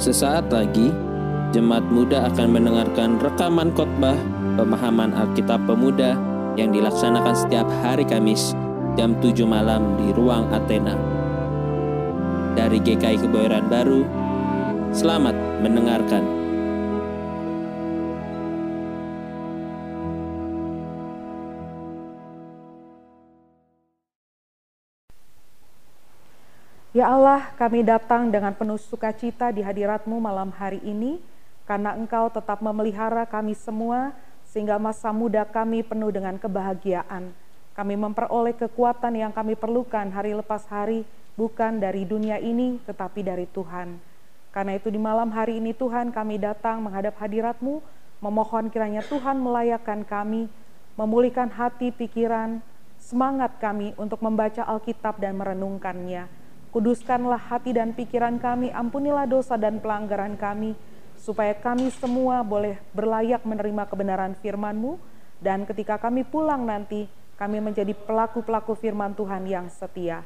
Sesaat lagi, jemaat muda akan mendengarkan rekaman khotbah pemahaman Alkitab Pemuda yang dilaksanakan setiap hari Kamis jam 7 malam di ruang Athena. Dari GKI Kebayoran Baru, selamat mendengarkan. Ya Allah, kami datang dengan penuh sukacita di hadiratmu malam hari ini, karena Engkau tetap memelihara kami semua, sehingga masa muda kami penuh dengan kebahagiaan. Kami memperoleh kekuatan yang kami perlukan hari lepas hari, bukan dari dunia ini, tetapi dari Tuhan. Karena itu di malam hari ini Tuhan kami datang menghadap hadiratmu, memohon kiranya Tuhan melayakkan kami, memulihkan hati, pikiran, semangat kami untuk membaca Alkitab dan merenungkannya Kuduskanlah hati dan pikiran kami, ampunilah dosa dan pelanggaran kami, supaya kami semua boleh berlayak menerima kebenaran firman-Mu, dan ketika kami pulang nanti, kami menjadi pelaku-pelaku firman Tuhan yang setia.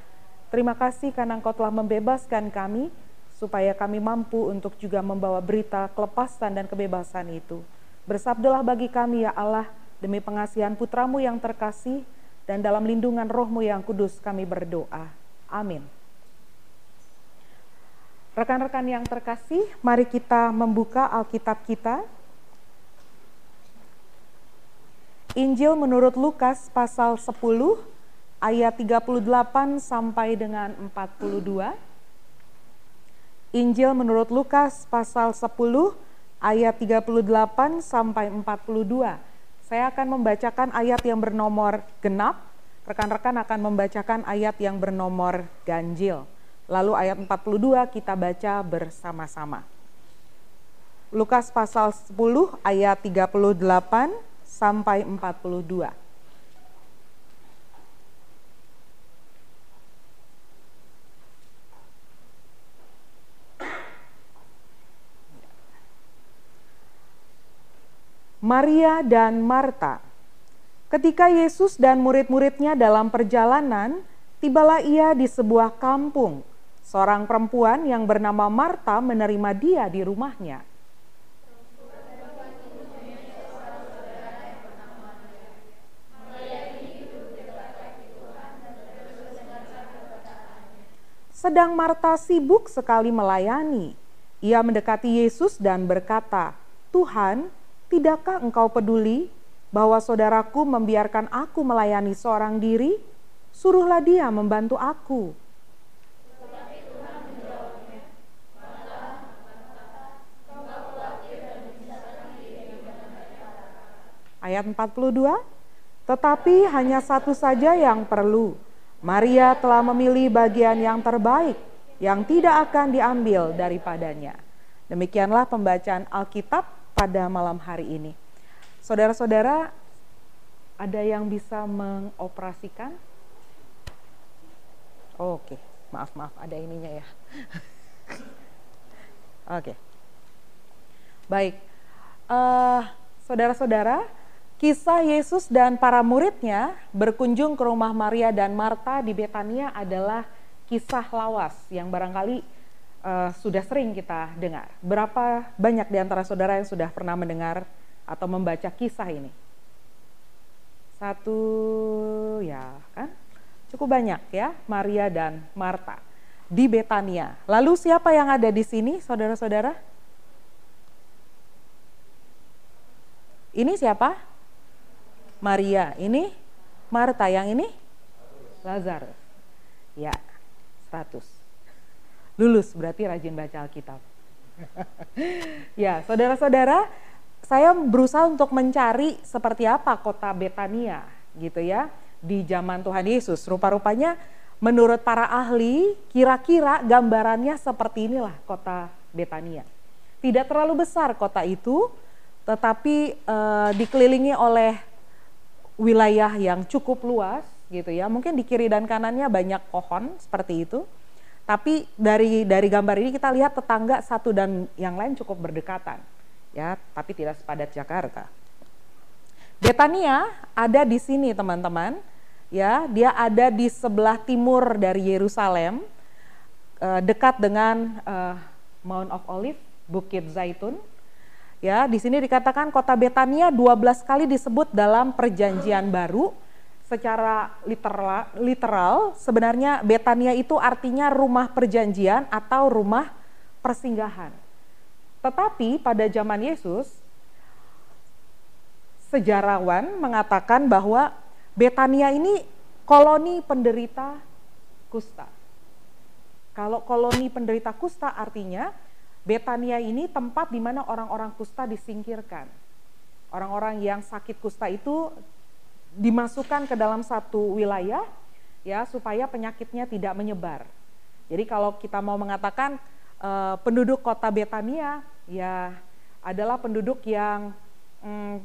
Terima kasih karena Engkau telah membebaskan kami, supaya kami mampu untuk juga membawa berita kelepasan dan kebebasan itu. Bersabdalah bagi kami ya Allah, demi pengasihan putramu yang terkasih, dan dalam lindungan rohmu yang kudus kami berdoa. Amin. Rekan-rekan yang terkasih, mari kita membuka Alkitab kita. Injil menurut Lukas pasal 10 ayat 38 sampai dengan 42. Injil menurut Lukas pasal 10 ayat 38 sampai 42. Saya akan membacakan ayat yang bernomor genap, rekan-rekan akan membacakan ayat yang bernomor ganjil. Lalu ayat 42 kita baca bersama-sama. Lukas pasal 10 ayat 38 sampai 42. Maria dan Marta. Ketika Yesus dan murid-muridnya dalam perjalanan, tibalah ia di sebuah kampung Seorang perempuan yang bernama Marta menerima dia di rumahnya. Sedang Marta sibuk sekali melayani. Ia mendekati Yesus dan berkata, "Tuhan, tidakkah Engkau peduli bahwa saudaraku membiarkan aku melayani seorang diri? Suruhlah dia membantu aku." Ayat 42, tetapi hanya satu saja yang perlu. Maria telah memilih bagian yang terbaik yang tidak akan diambil daripadanya. Demikianlah pembacaan Alkitab pada malam hari ini. Saudara-saudara, ada yang bisa mengoperasikan? Oh, Oke, okay. maaf maaf ada ininya ya. Oke, okay. baik, uh, saudara-saudara Kisah Yesus dan para muridnya berkunjung ke rumah Maria dan Marta di Betania adalah kisah lawas yang barangkali uh, sudah sering kita dengar. Berapa banyak di antara saudara yang sudah pernah mendengar atau membaca kisah ini? Satu ya kan? Cukup banyak ya, Maria dan Marta di Betania. Lalu siapa yang ada di sini, saudara-saudara? Ini siapa? Maria. Ini Marta, yang ini Lazarus. Ya, 100. Lulus berarti rajin baca Alkitab. ya, saudara-saudara, saya berusaha untuk mencari seperti apa kota Betania gitu ya di zaman Tuhan Yesus. Rupa-rupanya menurut para ahli kira-kira gambarannya seperti inilah kota Betania. Tidak terlalu besar kota itu, tetapi uh, dikelilingi oleh wilayah yang cukup luas gitu ya. Mungkin di kiri dan kanannya banyak pohon seperti itu. Tapi dari dari gambar ini kita lihat tetangga satu dan yang lain cukup berdekatan. Ya, tapi tidak sepadat Jakarta. Betania ada di sini teman-teman. Ya, dia ada di sebelah timur dari Yerusalem, eh, dekat dengan eh, Mount of Olive, Bukit Zaitun. Ya, di sini dikatakan kota Betania 12 kali disebut dalam perjanjian baru secara literal, literal sebenarnya Betania itu artinya rumah perjanjian atau rumah persinggahan. Tetapi pada zaman Yesus sejarawan mengatakan bahwa Betania ini koloni penderita kusta. Kalau koloni penderita kusta artinya Betania ini tempat di mana orang-orang kusta disingkirkan. Orang-orang yang sakit kusta itu dimasukkan ke dalam satu wilayah ya supaya penyakitnya tidak menyebar. Jadi kalau kita mau mengatakan uh, penduduk kota Betania ya adalah penduduk yang um,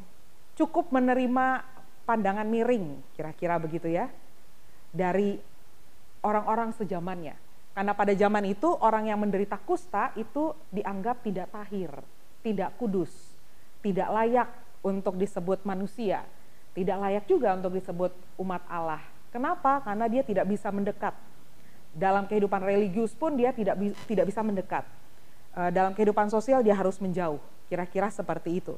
cukup menerima pandangan miring kira-kira begitu ya dari orang-orang sejamannya. Karena pada zaman itu orang yang menderita kusta itu dianggap tidak tahir, tidak kudus, tidak layak untuk disebut manusia, tidak layak juga untuk disebut umat Allah. Kenapa? Karena dia tidak bisa mendekat. Dalam kehidupan religius pun dia tidak tidak bisa mendekat. Eh, dalam kehidupan sosial dia harus menjauh. Kira-kira seperti itu.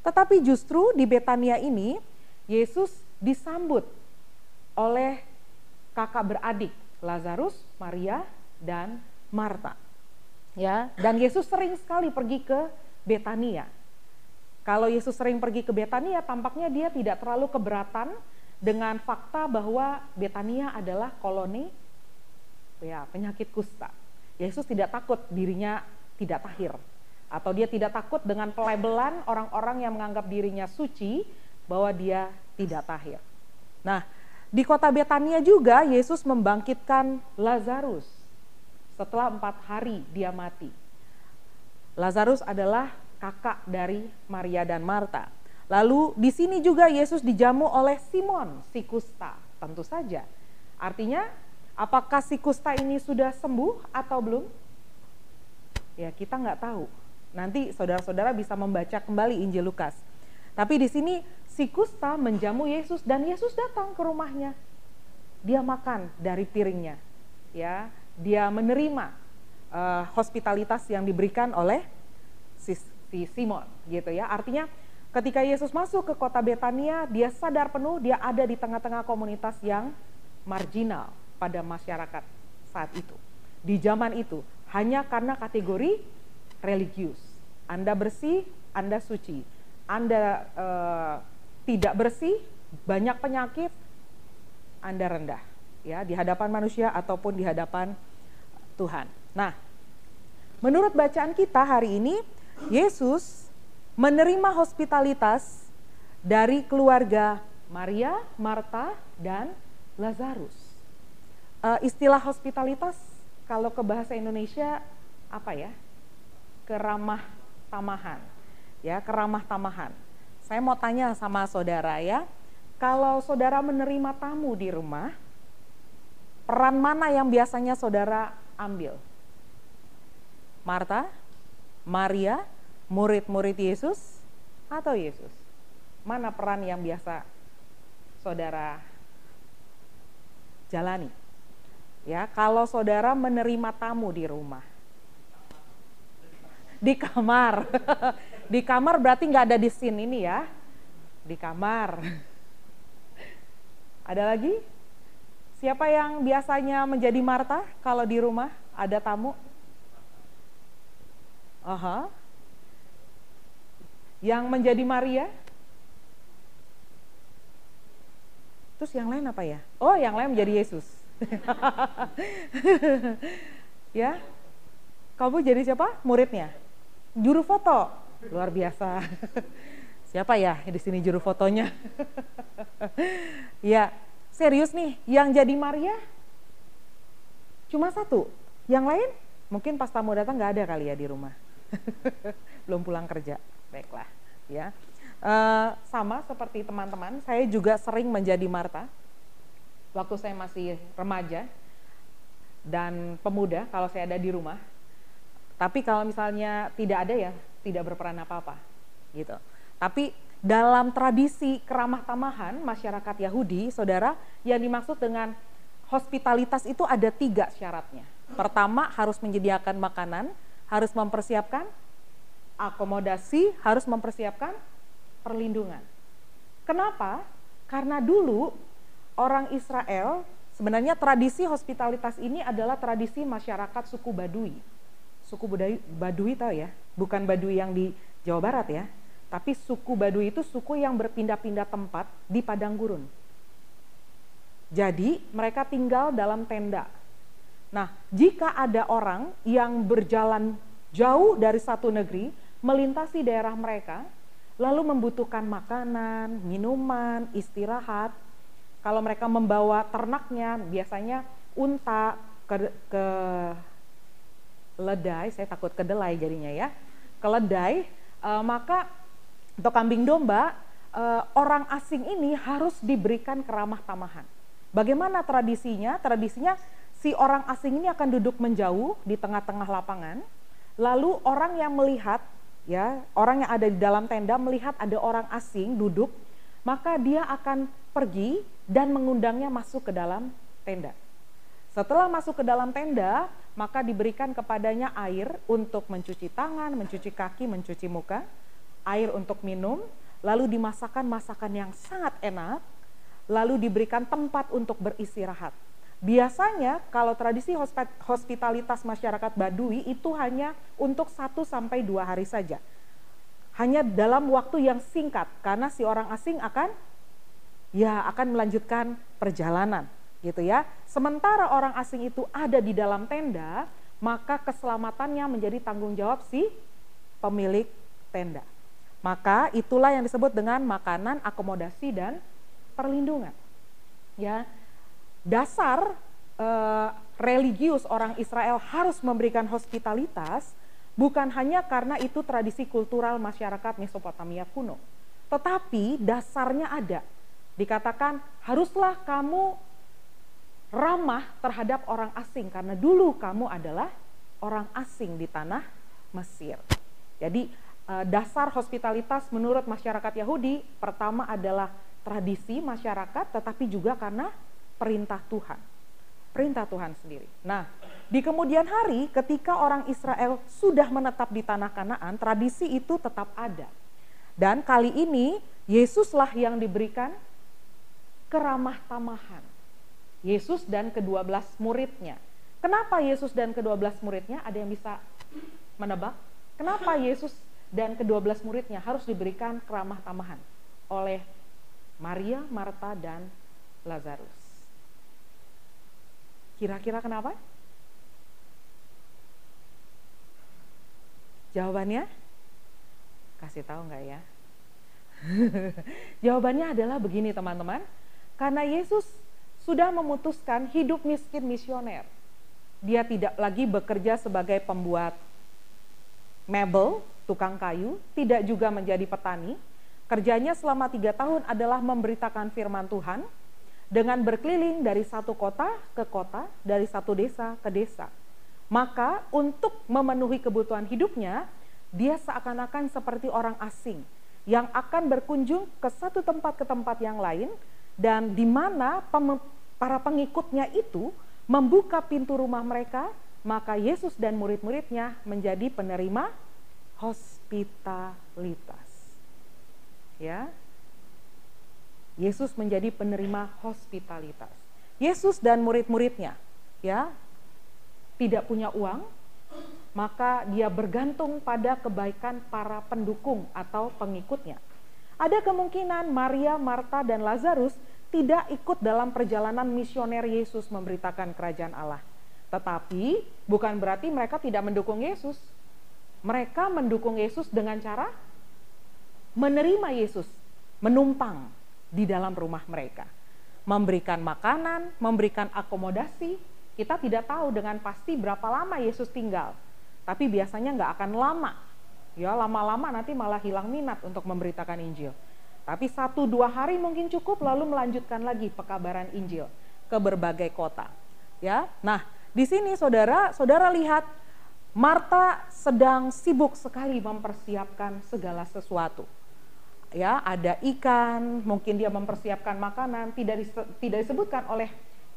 Tetapi justru di Betania ini Yesus disambut oleh kakak beradik Lazarus, Maria, dan Marta. Ya, dan Yesus sering sekali pergi ke Betania. Kalau Yesus sering pergi ke Betania, tampaknya dia tidak terlalu keberatan dengan fakta bahwa Betania adalah koloni ya, penyakit kusta. Yesus tidak takut dirinya tidak tahir atau dia tidak takut dengan pelabelan orang-orang yang menganggap dirinya suci bahwa dia tidak tahir. Nah, di kota Betania juga Yesus membangkitkan Lazarus setelah empat hari dia mati. Lazarus adalah kakak dari Maria dan Marta. Lalu di sini juga Yesus dijamu oleh Simon si kusta, tentu saja. Artinya, apakah si kusta ini sudah sembuh atau belum? Ya kita nggak tahu. Nanti saudara-saudara bisa membaca kembali Injil Lukas. Tapi di sini si kusta menjamu Yesus dan Yesus datang ke rumahnya. Dia makan dari piringnya. Ya, dia menerima uh, hospitalitas yang diberikan oleh si, si Simon gitu ya. Artinya ketika Yesus masuk ke kota Betania, dia sadar penuh dia ada di tengah-tengah komunitas yang marginal pada masyarakat saat itu. Di zaman itu, hanya karena kategori religius. Anda bersih, Anda suci. Anda uh, tidak bersih, banyak penyakit, Anda rendah ya di hadapan manusia ataupun di hadapan Tuhan. Nah, menurut bacaan kita hari ini Yesus menerima hospitalitas dari keluarga Maria, Marta, dan Lazarus. Uh, istilah hospitalitas kalau ke bahasa Indonesia apa ya? Keramah tamahan. Ya, keramah tamahan. Saya mau tanya sama saudara ya, kalau saudara menerima tamu di rumah, peran mana yang biasanya saudara ambil? Marta, Maria, murid-murid Yesus, atau Yesus? Mana peran yang biasa saudara jalani? Ya, kalau saudara menerima tamu di rumah, di kamar, Di kamar berarti nggak ada di scene ini ya. Di kamar. Ada lagi? Siapa yang biasanya menjadi Marta kalau di rumah ada tamu? Aha. Yang menjadi Maria? Terus yang lain apa ya? Oh, yang lain menjadi Yesus. ya. Kamu jadi siapa? Muridnya? Juru foto luar biasa. Siapa ya di sini juru fotonya? ya, serius nih, yang jadi Maria cuma satu. Yang lain mungkin pas tamu datang nggak ada kali ya di rumah. Belum pulang kerja. Baiklah, ya. Uh, sama seperti teman-teman, saya juga sering menjadi Marta waktu saya masih remaja dan pemuda kalau saya ada di rumah. Tapi kalau misalnya tidak ada ya tidak berperan apa-apa gitu. Tapi dalam tradisi keramah tamahan masyarakat Yahudi, saudara, yang dimaksud dengan hospitalitas itu ada tiga syaratnya. Pertama harus menyediakan makanan, harus mempersiapkan akomodasi, harus mempersiapkan perlindungan. Kenapa? Karena dulu orang Israel sebenarnya tradisi hospitalitas ini adalah tradisi masyarakat suku Badui. Suku Badui, Badui tahu ya, bukan Badui yang di Jawa Barat ya, tapi suku Badui itu suku yang berpindah-pindah tempat di padang gurun. Jadi mereka tinggal dalam tenda. Nah, jika ada orang yang berjalan jauh dari satu negeri, melintasi daerah mereka, lalu membutuhkan makanan, minuman, istirahat. Kalau mereka membawa ternaknya, biasanya unta ke, ke ledai, saya takut kedelai jadinya ya, keledai, e, maka untuk kambing domba, e, orang asing ini harus diberikan keramah tamahan. Bagaimana tradisinya? Tradisinya si orang asing ini akan duduk menjauh di tengah-tengah lapangan, lalu orang yang melihat ya orang yang ada di dalam tenda melihat ada orang asing duduk, maka dia akan pergi dan mengundangnya masuk ke dalam tenda. Setelah masuk ke dalam tenda, maka diberikan kepadanya air untuk mencuci tangan, mencuci kaki, mencuci muka, air untuk minum, lalu dimasakkan masakan yang sangat enak, lalu diberikan tempat untuk beristirahat. Biasanya kalau tradisi hospitalitas masyarakat Badui itu hanya untuk satu sampai dua hari saja. Hanya dalam waktu yang singkat karena si orang asing akan ya akan melanjutkan perjalanan gitu ya. Sementara orang asing itu ada di dalam tenda, maka keselamatannya menjadi tanggung jawab si pemilik tenda. Maka itulah yang disebut dengan makanan, akomodasi dan perlindungan. Ya, dasar uh, religius orang Israel harus memberikan hospitalitas bukan hanya karena itu tradisi kultural masyarakat Mesopotamia kuno, tetapi dasarnya ada. Dikatakan haruslah kamu ramah terhadap orang asing karena dulu kamu adalah orang asing di tanah Mesir. Jadi eh, dasar hospitalitas menurut masyarakat Yahudi pertama adalah tradisi masyarakat tetapi juga karena perintah Tuhan. Perintah Tuhan sendiri. Nah, di kemudian hari ketika orang Israel sudah menetap di tanah Kanaan, tradisi itu tetap ada. Dan kali ini Yesuslah yang diberikan keramah tamahan. Yesus dan kedua belas muridnya. Kenapa Yesus dan kedua belas muridnya? Ada yang bisa menebak? Kenapa Yesus dan kedua belas muridnya harus diberikan keramah tamahan oleh Maria, Marta, dan Lazarus? Kira-kira kenapa? Jawabannya? Kasih tahu nggak ya? Jawabannya adalah begini teman-teman. Karena Yesus sudah memutuskan hidup miskin misioner. Dia tidak lagi bekerja sebagai pembuat mebel, tukang kayu, tidak juga menjadi petani. Kerjanya selama tiga tahun adalah memberitakan firman Tuhan, dengan berkeliling dari satu kota ke kota, dari satu desa ke desa. Maka untuk memenuhi kebutuhan hidupnya, dia seakan-akan seperti orang asing yang akan berkunjung ke satu tempat ke tempat yang lain dan di mana para pengikutnya itu membuka pintu rumah mereka, maka Yesus dan murid-muridnya menjadi penerima hospitalitas. Ya, Yesus menjadi penerima hospitalitas. Yesus dan murid-muridnya ya tidak punya uang, maka dia bergantung pada kebaikan para pendukung atau pengikutnya. Ada kemungkinan Maria, Marta, dan Lazarus tidak ikut dalam perjalanan misioner Yesus memberitakan kerajaan Allah. Tetapi bukan berarti mereka tidak mendukung Yesus. Mereka mendukung Yesus dengan cara menerima Yesus, menumpang di dalam rumah mereka. Memberikan makanan, memberikan akomodasi, kita tidak tahu dengan pasti berapa lama Yesus tinggal. Tapi biasanya nggak akan lama. Ya lama-lama nanti malah hilang minat untuk memberitakan Injil. Tapi satu dua hari mungkin cukup lalu melanjutkan lagi pekabaran Injil ke berbagai kota. Ya, nah di sini saudara, saudara lihat Marta sedang sibuk sekali mempersiapkan segala sesuatu ya ada ikan, mungkin dia mempersiapkan makanan, tidak tidak disebutkan oleh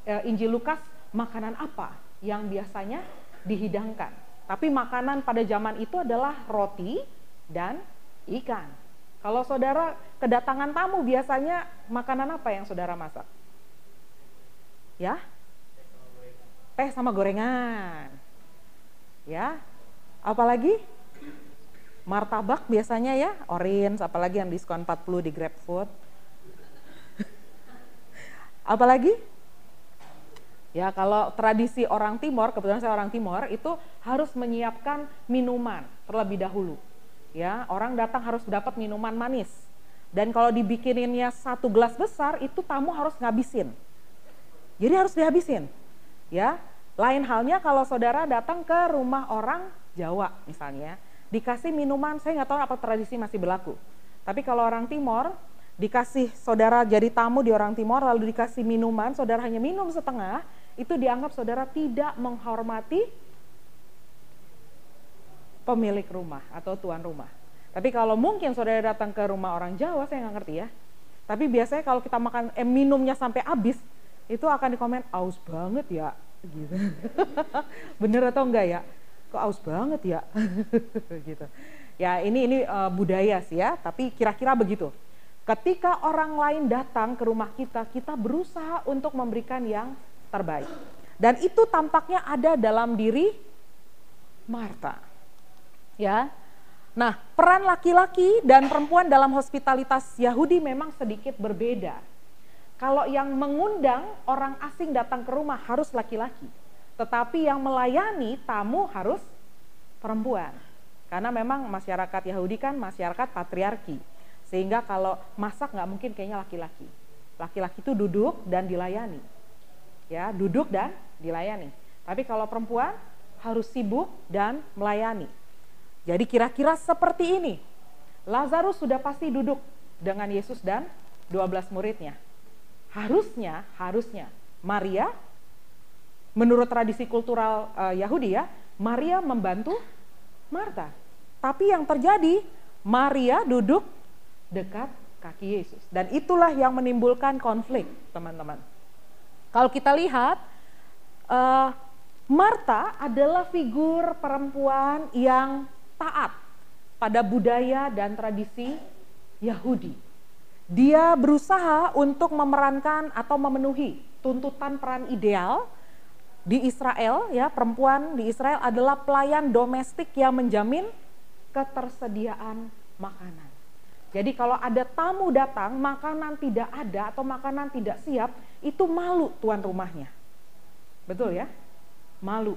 e, Injil Lukas makanan apa yang biasanya dihidangkan. Tapi makanan pada zaman itu adalah roti dan ikan. Kalau saudara kedatangan tamu biasanya makanan apa yang saudara masak? Ya? Teh sama gorengan. Ya? Apalagi? Martabak biasanya ya, orange, apalagi yang diskon 40 di GrabFood. apalagi? Ya, kalau tradisi orang Timor, kebetulan saya orang Timor, itu harus menyiapkan minuman terlebih dahulu ya orang datang harus dapat minuman manis. Dan kalau dibikininnya satu gelas besar itu tamu harus ngabisin. Jadi harus dihabisin. Ya lain halnya kalau saudara datang ke rumah orang Jawa misalnya dikasih minuman saya nggak tahu apa tradisi masih berlaku. Tapi kalau orang Timor dikasih saudara jadi tamu di orang Timor lalu dikasih minuman saudara hanya minum setengah itu dianggap saudara tidak menghormati pemilik rumah atau tuan rumah. Tapi kalau mungkin saudara datang ke rumah orang Jawa, saya nggak ngerti ya. Tapi biasanya kalau kita makan eh, minumnya sampai habis, itu akan dikomen aus banget ya, gitu. Bener atau enggak ya? Kok aus banget ya, gitu. Ya ini ini uh, budaya sih ya, tapi kira-kira begitu. Ketika orang lain datang ke rumah kita, kita berusaha untuk memberikan yang terbaik. Dan itu tampaknya ada dalam diri Marta ya. Nah, peran laki-laki dan perempuan dalam hospitalitas Yahudi memang sedikit berbeda. Kalau yang mengundang orang asing datang ke rumah harus laki-laki, tetapi yang melayani tamu harus perempuan. Karena memang masyarakat Yahudi kan masyarakat patriarki, sehingga kalau masak nggak mungkin kayaknya laki-laki. Laki-laki itu duduk dan dilayani, ya duduk dan dilayani. Tapi kalau perempuan harus sibuk dan melayani. Jadi kira-kira seperti ini. Lazarus sudah pasti duduk dengan Yesus dan 12 muridnya. Harusnya, harusnya Maria menurut tradisi kultural uh, Yahudi ya, Maria membantu Marta. Tapi yang terjadi Maria duduk dekat kaki Yesus dan itulah yang menimbulkan konflik, teman-teman. Kalau kita lihat uh, Marta adalah figur perempuan yang taat pada budaya dan tradisi Yahudi. Dia berusaha untuk memerankan atau memenuhi tuntutan peran ideal di Israel ya perempuan di Israel adalah pelayan domestik yang menjamin ketersediaan makanan. Jadi kalau ada tamu datang, makanan tidak ada atau makanan tidak siap, itu malu tuan rumahnya. Betul ya? Malu.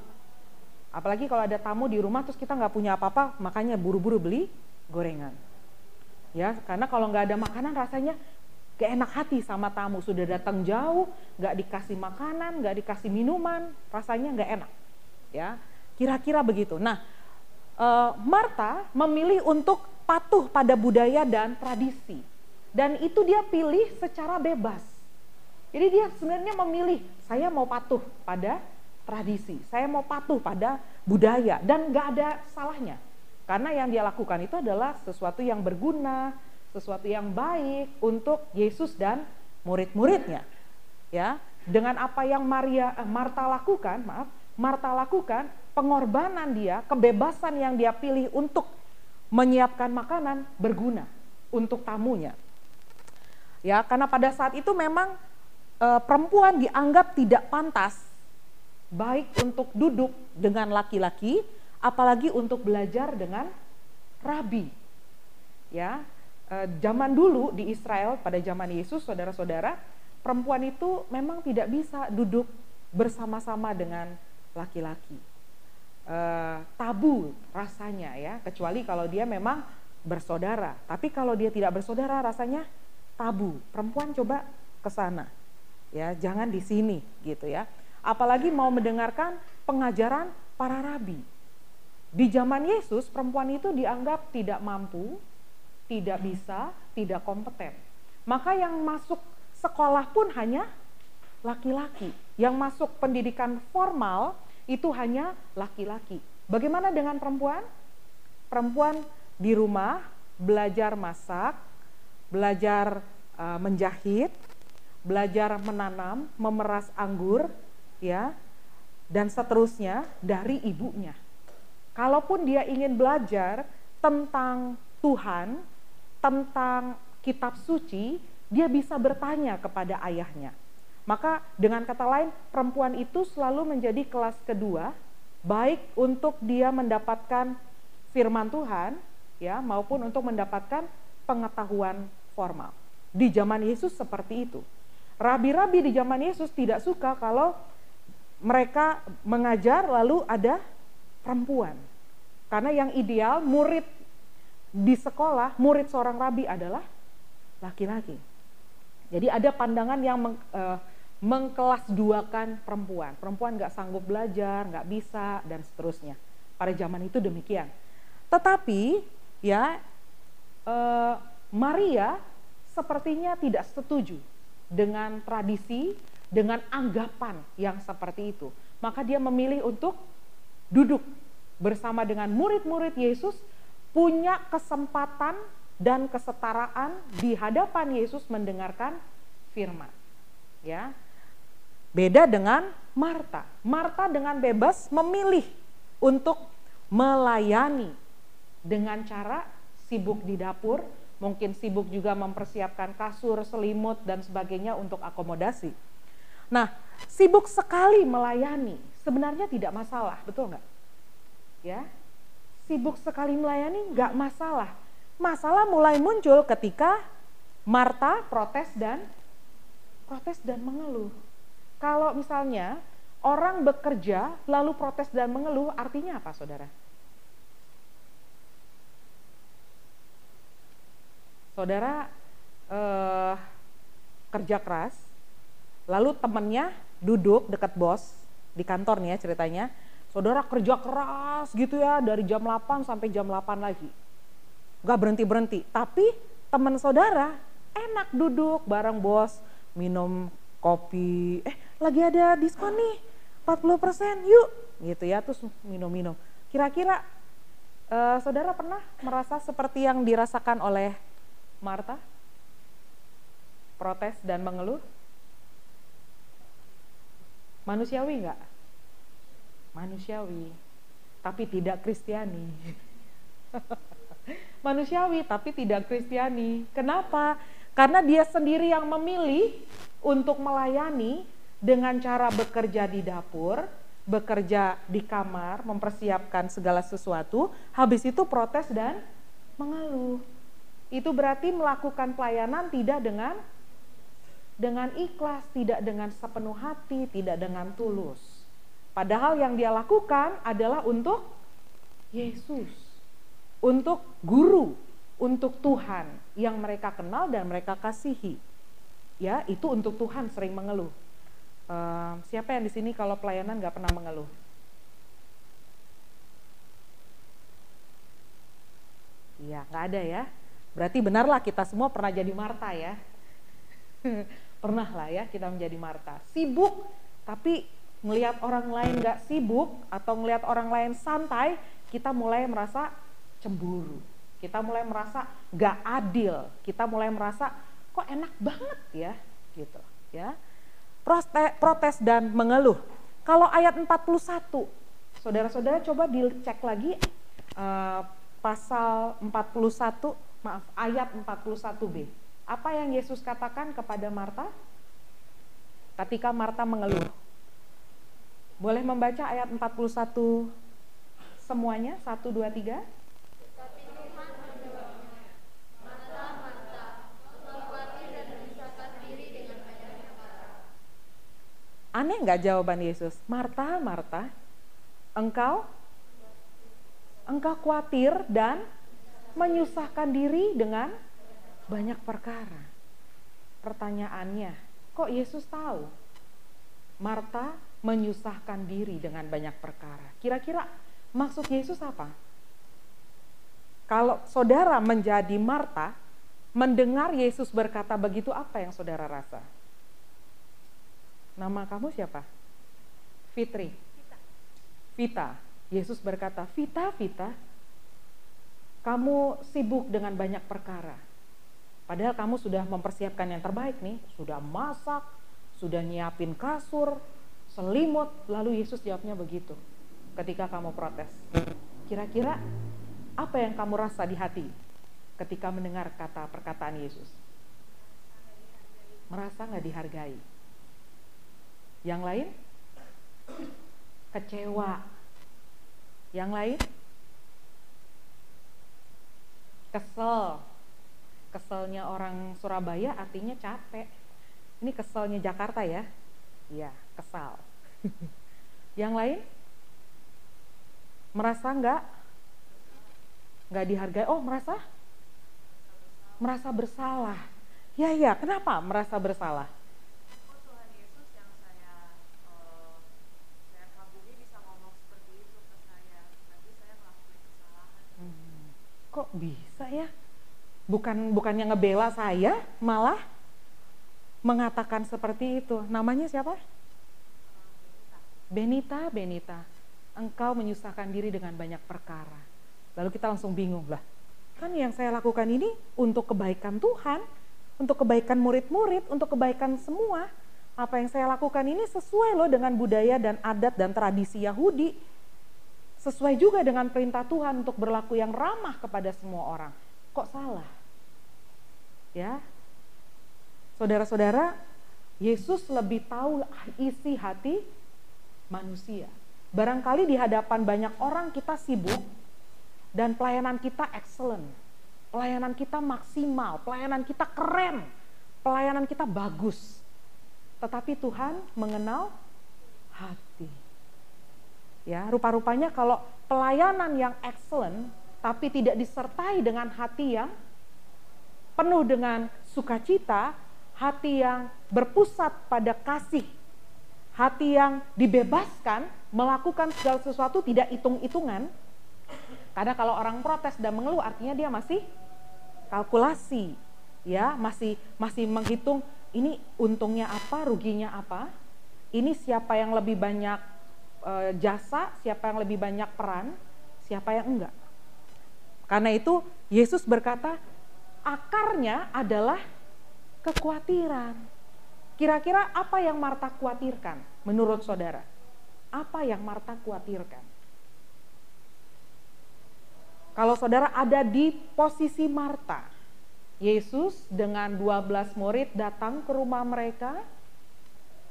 Apalagi kalau ada tamu di rumah terus kita nggak punya apa-apa, makanya buru-buru beli gorengan. Ya, karena kalau nggak ada makanan rasanya gak enak hati sama tamu. Sudah datang jauh, nggak dikasih makanan, nggak dikasih minuman, rasanya nggak enak. Ya, kira-kira begitu. Nah, e, Marta memilih untuk patuh pada budaya dan tradisi. Dan itu dia pilih secara bebas. Jadi dia sebenarnya memilih, saya mau patuh pada tradisi, saya mau patuh pada budaya dan nggak ada salahnya. Karena yang dia lakukan itu adalah sesuatu yang berguna, sesuatu yang baik untuk Yesus dan murid-muridnya. Ya, dengan apa yang Maria eh, Marta lakukan, maaf, Marta lakukan, pengorbanan dia, kebebasan yang dia pilih untuk menyiapkan makanan berguna untuk tamunya. Ya, karena pada saat itu memang e, perempuan dianggap tidak pantas baik untuk duduk dengan laki-laki, apalagi untuk belajar dengan rabi. Ya, e, zaman dulu di Israel pada zaman Yesus, saudara-saudara, perempuan itu memang tidak bisa duduk bersama-sama dengan laki-laki. E, tabu rasanya ya, kecuali kalau dia memang bersaudara. Tapi kalau dia tidak bersaudara rasanya tabu. Perempuan coba ke sana. Ya, jangan di sini gitu ya apalagi mau mendengarkan pengajaran para rabi. Di zaman Yesus, perempuan itu dianggap tidak mampu, tidak bisa, tidak kompeten. Maka yang masuk sekolah pun hanya laki-laki. Yang masuk pendidikan formal itu hanya laki-laki. Bagaimana dengan perempuan? Perempuan di rumah belajar masak, belajar uh, menjahit, belajar menanam, memeras anggur, ya dan seterusnya dari ibunya Kalaupun dia ingin belajar tentang Tuhan, tentang kitab suci, dia bisa bertanya kepada ayahnya. Maka dengan kata lain, perempuan itu selalu menjadi kelas kedua, baik untuk dia mendapatkan firman Tuhan, ya, maupun untuk mendapatkan pengetahuan formal. Di zaman Yesus seperti itu. Rabi-rabi di zaman Yesus tidak suka kalau mereka mengajar lalu ada perempuan. Karena yang ideal murid di sekolah, murid seorang rabi adalah laki-laki. Jadi ada pandangan yang meng, uh, mengkelasduakan perempuan. Perempuan nggak sanggup belajar, nggak bisa, dan seterusnya. Pada zaman itu demikian. Tetapi ya uh, Maria sepertinya tidak setuju dengan tradisi, dengan anggapan yang seperti itu. Maka dia memilih untuk duduk bersama dengan murid-murid Yesus punya kesempatan dan kesetaraan di hadapan Yesus mendengarkan firman. Ya. Beda dengan Marta. Marta dengan bebas memilih untuk melayani dengan cara sibuk di dapur, mungkin sibuk juga mempersiapkan kasur, selimut dan sebagainya untuk akomodasi. Nah, sibuk sekali melayani sebenarnya tidak masalah, betul nggak? ya sibuk sekali melayani nggak masalah. Masalah mulai muncul ketika Marta protes dan protes dan mengeluh. Kalau misalnya orang bekerja lalu protes dan mengeluh, artinya apa, saudara? Saudara eh, kerja keras, lalu temennya duduk dekat bos di kantor nih ya ceritanya, Saudara kerja keras gitu ya dari jam 8 sampai jam 8 lagi. Gak berhenti-berhenti. Tapi teman saudara enak duduk bareng bos minum kopi. Eh lagi ada diskon nih 40% yuk gitu ya terus minum-minum. Kira-kira uh, saudara pernah merasa seperti yang dirasakan oleh Marta? Protes dan mengeluh? Manusiawi nggak? manusiawi, tapi tidak kristiani. manusiawi tapi tidak kristiani. Kenapa? Karena dia sendiri yang memilih untuk melayani dengan cara bekerja di dapur, bekerja di kamar, mempersiapkan segala sesuatu, habis itu protes dan mengeluh. Itu berarti melakukan pelayanan tidak dengan dengan ikhlas, tidak dengan sepenuh hati, tidak dengan tulus. Padahal yang dia lakukan adalah untuk Yesus, untuk guru, untuk Tuhan yang mereka kenal dan mereka kasihi. Ya, itu untuk Tuhan sering mengeluh. Uh, siapa yang di sini kalau pelayanan nggak pernah mengeluh? Iya, nggak ada ya. Berarti benarlah kita semua pernah jadi Marta ya. pernah lah ya kita menjadi Marta. Sibuk, tapi melihat orang lain gak sibuk atau melihat orang lain santai, kita mulai merasa cemburu. Kita mulai merasa gak adil. Kita mulai merasa kok enak banget ya, gitu ya. Protes, protes dan mengeluh. Kalau ayat 41, saudara-saudara coba dicek lagi uh, pasal 41, maaf ayat 41b. Apa yang Yesus katakan kepada Marta? Ketika Marta mengeluh, boleh membaca ayat 41 semuanya? 1, 2, 3. Aneh nggak jawaban Yesus? Marta, Marta, engkau engkau khawatir dan menyusahkan diri dengan banyak perkara. Pertanyaannya, kok Yesus tahu? Marta menyusahkan diri dengan banyak perkara. Kira-kira maksud Yesus apa? Kalau saudara menjadi Marta, mendengar Yesus berkata begitu, apa yang saudara rasa? Nama kamu siapa? Fitri. Vita. Yesus berkata, Vita, Vita, kamu sibuk dengan banyak perkara. Padahal kamu sudah mempersiapkan yang terbaik nih, sudah masak, sudah nyiapin kasur, selimut. Lalu Yesus jawabnya begitu ketika kamu protes. Kira-kira apa yang kamu rasa di hati ketika mendengar kata perkataan Yesus? Merasa nggak dihargai. Yang lain? Kecewa. Yang lain? Kesel. Keselnya orang Surabaya artinya capek. Ini keselnya Jakarta ya? Iya, kesal. Yang lain? Merasa nggak nggak dihargai. Oh, merasa merasa bersalah. Ya, ya. Kenapa merasa bersalah? Hmm, kok bisa ya? Bukan bukannya ngebela saya, malah mengatakan seperti itu. Namanya siapa? Benita, Benita, engkau menyusahkan diri dengan banyak perkara. Lalu kita langsung bingung lah. Kan yang saya lakukan ini untuk kebaikan Tuhan, untuk kebaikan murid-murid, untuk kebaikan semua. Apa yang saya lakukan ini sesuai loh dengan budaya dan adat dan tradisi Yahudi. Sesuai juga dengan perintah Tuhan untuk berlaku yang ramah kepada semua orang. Kok salah? Ya. Saudara-saudara, Yesus lebih tahu isi hati manusia. Barangkali di hadapan banyak orang kita sibuk, dan pelayanan kita excellent. Pelayanan kita maksimal, pelayanan kita keren, pelayanan kita bagus. Tetapi Tuhan mengenal hati. Ya, rupa-rupanya kalau pelayanan yang excellent tapi tidak disertai dengan hati yang penuh dengan sukacita, hati yang berpusat pada kasih, hati yang dibebaskan melakukan segala sesuatu tidak hitung-hitungan, karena kalau orang protes dan mengeluh artinya dia masih kalkulasi, ya, masih masih menghitung ini untungnya apa, ruginya apa. Ini siapa yang lebih banyak e, jasa, siapa yang lebih banyak peran, siapa yang enggak. Karena itu Yesus berkata akarnya adalah kekhawatiran. Kira-kira apa yang Marta khawatirkan menurut saudara? Apa yang Marta khawatirkan? Kalau saudara ada di posisi Marta, Yesus dengan 12 murid datang ke rumah mereka.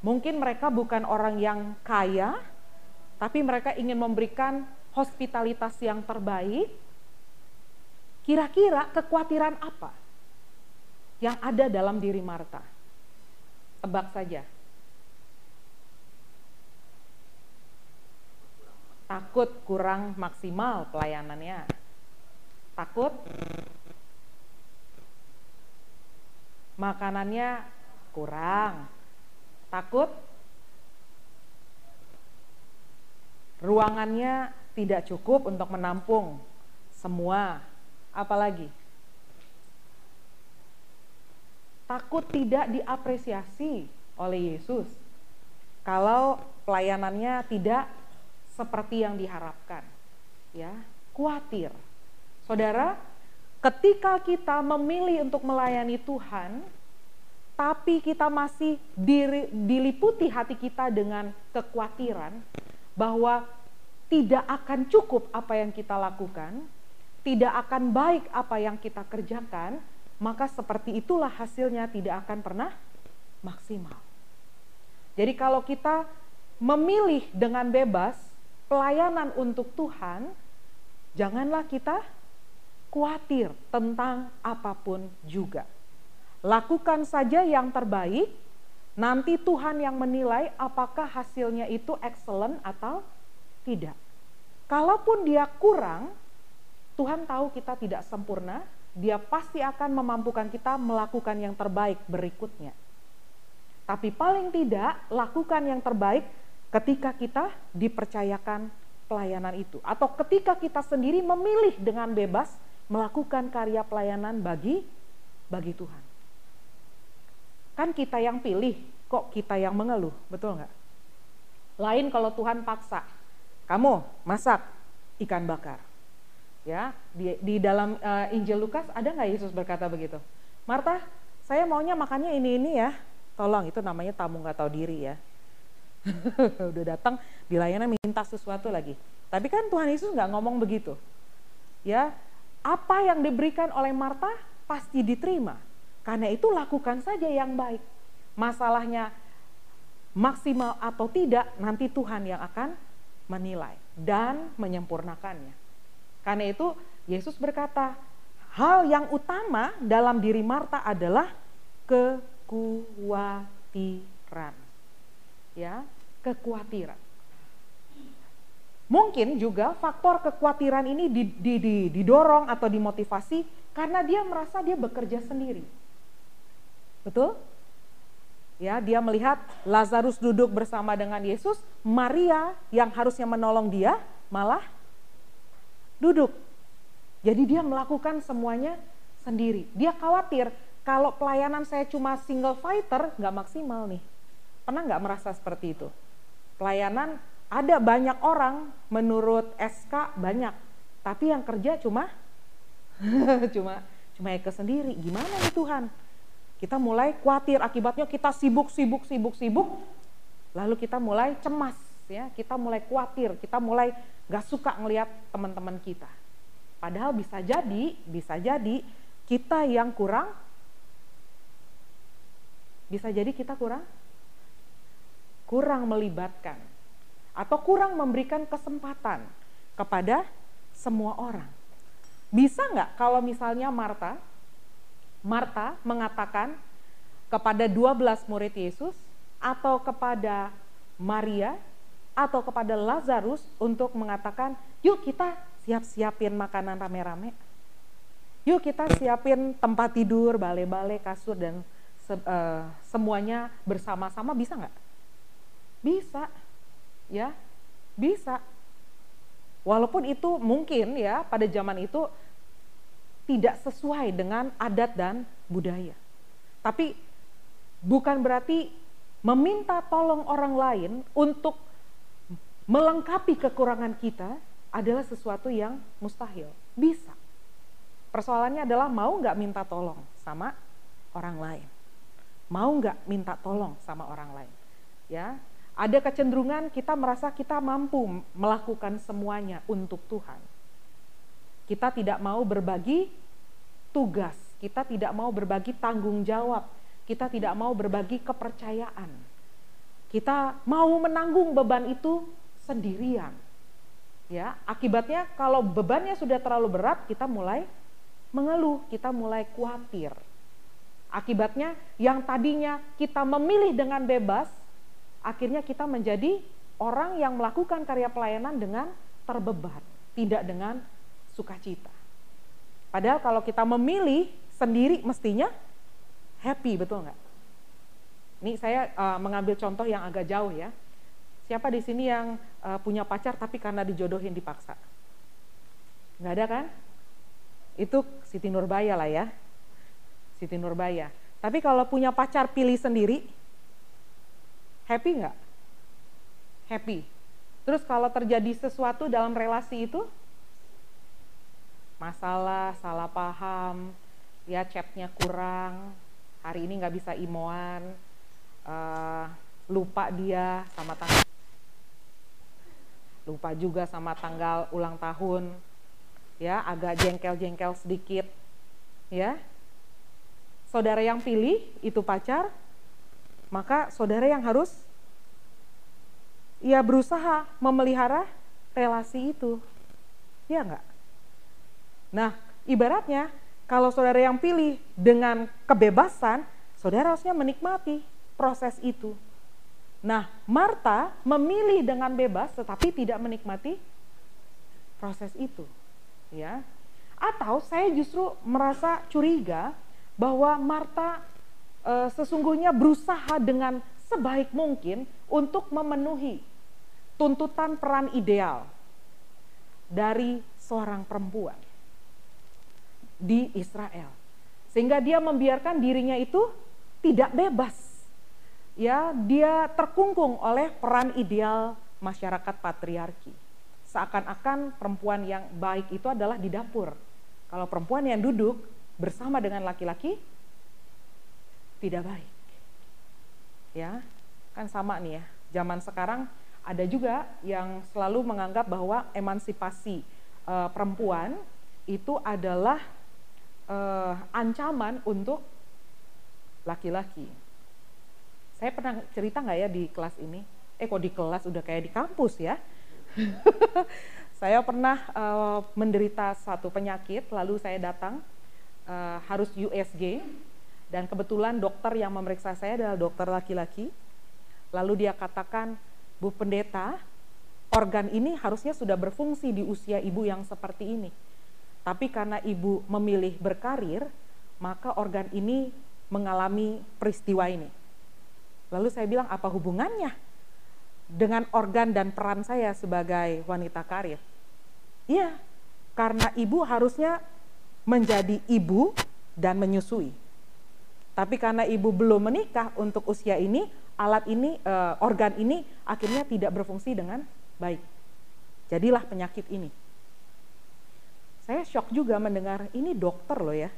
Mungkin mereka bukan orang yang kaya, tapi mereka ingin memberikan hospitalitas yang terbaik. Kira-kira kekhawatiran apa yang ada dalam diri Marta? Tebak saja. Takut kurang maksimal pelayanannya Takut? Makanannya kurang. Takut? Ruangannya tidak cukup untuk menampung semua. Apalagi? Takut tidak diapresiasi oleh Yesus. Kalau pelayanannya tidak seperti yang diharapkan. Ya, khawatir Saudara, ketika kita memilih untuk melayani Tuhan, tapi kita masih diri, diliputi hati kita dengan kekhawatiran bahwa tidak akan cukup apa yang kita lakukan, tidak akan baik apa yang kita kerjakan, maka seperti itulah hasilnya tidak akan pernah maksimal. Jadi kalau kita memilih dengan bebas pelayanan untuk Tuhan, janganlah kita khawatir tentang apa pun juga. Lakukan saja yang terbaik, nanti Tuhan yang menilai apakah hasilnya itu excellent atau tidak. Kalaupun dia kurang, Tuhan tahu kita tidak sempurna, dia pasti akan memampukan kita melakukan yang terbaik berikutnya. Tapi paling tidak, lakukan yang terbaik ketika kita dipercayakan pelayanan itu. Atau ketika kita sendiri memilih dengan bebas melakukan karya pelayanan bagi bagi Tuhan. Kan kita yang pilih, kok kita yang mengeluh, betul nggak? Lain kalau Tuhan paksa, kamu masak ikan bakar. Ya, di, di dalam uh, Injil Lukas ada nggak Yesus berkata begitu? Marta, saya maunya makannya ini ini ya. Tolong itu namanya tamu nggak tahu diri ya. Udah datang di layanan minta sesuatu lagi. Tapi kan Tuhan Yesus nggak ngomong begitu. Ya, apa yang diberikan oleh Marta pasti diterima. Karena itu lakukan saja yang baik. Masalahnya maksimal atau tidak nanti Tuhan yang akan menilai dan menyempurnakannya. Karena itu Yesus berkata, hal yang utama dalam diri Marta adalah kekhawatiran. Ya, kekhawatiran. Mungkin juga faktor kekhawatiran ini didorong atau dimotivasi karena dia merasa dia bekerja sendiri. Betul? Ya, dia melihat Lazarus duduk bersama dengan Yesus, Maria yang harusnya menolong dia malah duduk. Jadi dia melakukan semuanya sendiri. Dia khawatir kalau pelayanan saya cuma single fighter nggak maksimal nih. Pernah nggak merasa seperti itu? Pelayanan ada banyak orang menurut SK banyak, tapi yang kerja cuma cuma cuma Eka sendiri. Gimana nih Tuhan? Kita mulai khawatir akibatnya kita sibuk sibuk sibuk sibuk, lalu kita mulai cemas ya, kita mulai khawatir, kita mulai gak suka ngelihat teman-teman kita. Padahal bisa jadi, bisa jadi kita yang kurang, bisa jadi kita kurang, kurang melibatkan atau kurang memberikan kesempatan kepada semua orang. Bisa nggak kalau misalnya Marta, Marta mengatakan kepada 12 murid Yesus atau kepada Maria atau kepada Lazarus untuk mengatakan, yuk kita siap-siapin makanan rame-rame. Yuk kita siapin tempat tidur, balai-balai, kasur, dan se uh, semuanya bersama-sama bisa nggak? Bisa ya bisa. Walaupun itu mungkin ya pada zaman itu tidak sesuai dengan adat dan budaya. Tapi bukan berarti meminta tolong orang lain untuk melengkapi kekurangan kita adalah sesuatu yang mustahil. Bisa. Persoalannya adalah mau nggak minta tolong sama orang lain. Mau nggak minta tolong sama orang lain. Ya, ada kecenderungan kita merasa kita mampu melakukan semuanya untuk Tuhan. Kita tidak mau berbagi tugas, kita tidak mau berbagi tanggung jawab, kita tidak mau berbagi kepercayaan. Kita mau menanggung beban itu sendirian. Ya, akibatnya kalau bebannya sudah terlalu berat, kita mulai mengeluh, kita mulai khawatir. Akibatnya yang tadinya kita memilih dengan bebas, akhirnya kita menjadi orang yang melakukan karya pelayanan dengan terbeban, tidak dengan sukacita. Padahal kalau kita memilih sendiri mestinya happy, betul nggak? Ini saya uh, mengambil contoh yang agak jauh ya. Siapa di sini yang uh, punya pacar tapi karena dijodohin dipaksa? Nggak ada kan? Itu Siti Nurbaya lah ya. Siti Nurbaya. Tapi kalau punya pacar pilih sendiri, Happy nggak? Happy. Terus kalau terjadi sesuatu dalam relasi itu, masalah, salah paham, ya chatnya kurang, hari ini nggak bisa imoan, uh, lupa dia sama tanggal, lupa juga sama tanggal ulang tahun, ya agak jengkel-jengkel sedikit, ya. Saudara yang pilih itu pacar, maka saudara yang harus ya berusaha memelihara relasi itu. Ya enggak? Nah, ibaratnya kalau saudara yang pilih dengan kebebasan, saudara harusnya menikmati proses itu. Nah, Marta memilih dengan bebas tetapi tidak menikmati proses itu. Ya. Atau saya justru merasa curiga bahwa Marta e, sesungguhnya berusaha dengan sebaik mungkin untuk memenuhi tuntutan peran ideal dari seorang perempuan di Israel. Sehingga dia membiarkan dirinya itu tidak bebas. Ya, dia terkungkung oleh peran ideal masyarakat patriarki. Seakan-akan perempuan yang baik itu adalah di dapur. Kalau perempuan yang duduk bersama dengan laki-laki tidak baik. Ya, kan sama nih ya. Zaman sekarang ada juga yang selalu menganggap bahwa emansipasi uh, perempuan itu adalah uh, ancaman untuk laki-laki. Saya pernah cerita nggak ya di kelas ini? Eh kok di kelas udah kayak di kampus ya? saya pernah uh, menderita satu penyakit, lalu saya datang uh, harus USG dan kebetulan dokter yang memeriksa saya adalah dokter laki-laki. Lalu dia katakan Bu Pendeta, organ ini harusnya sudah berfungsi di usia ibu yang seperti ini. Tapi karena ibu memilih berkarir, maka organ ini mengalami peristiwa ini. Lalu saya bilang, apa hubungannya dengan organ dan peran saya sebagai wanita karir? Iya, karena ibu harusnya menjadi ibu dan menyusui. Tapi karena ibu belum menikah untuk usia ini, alat ini, uh, organ ini akhirnya tidak berfungsi dengan baik. Jadilah penyakit ini. Saya shock juga mendengar ini dokter loh ya.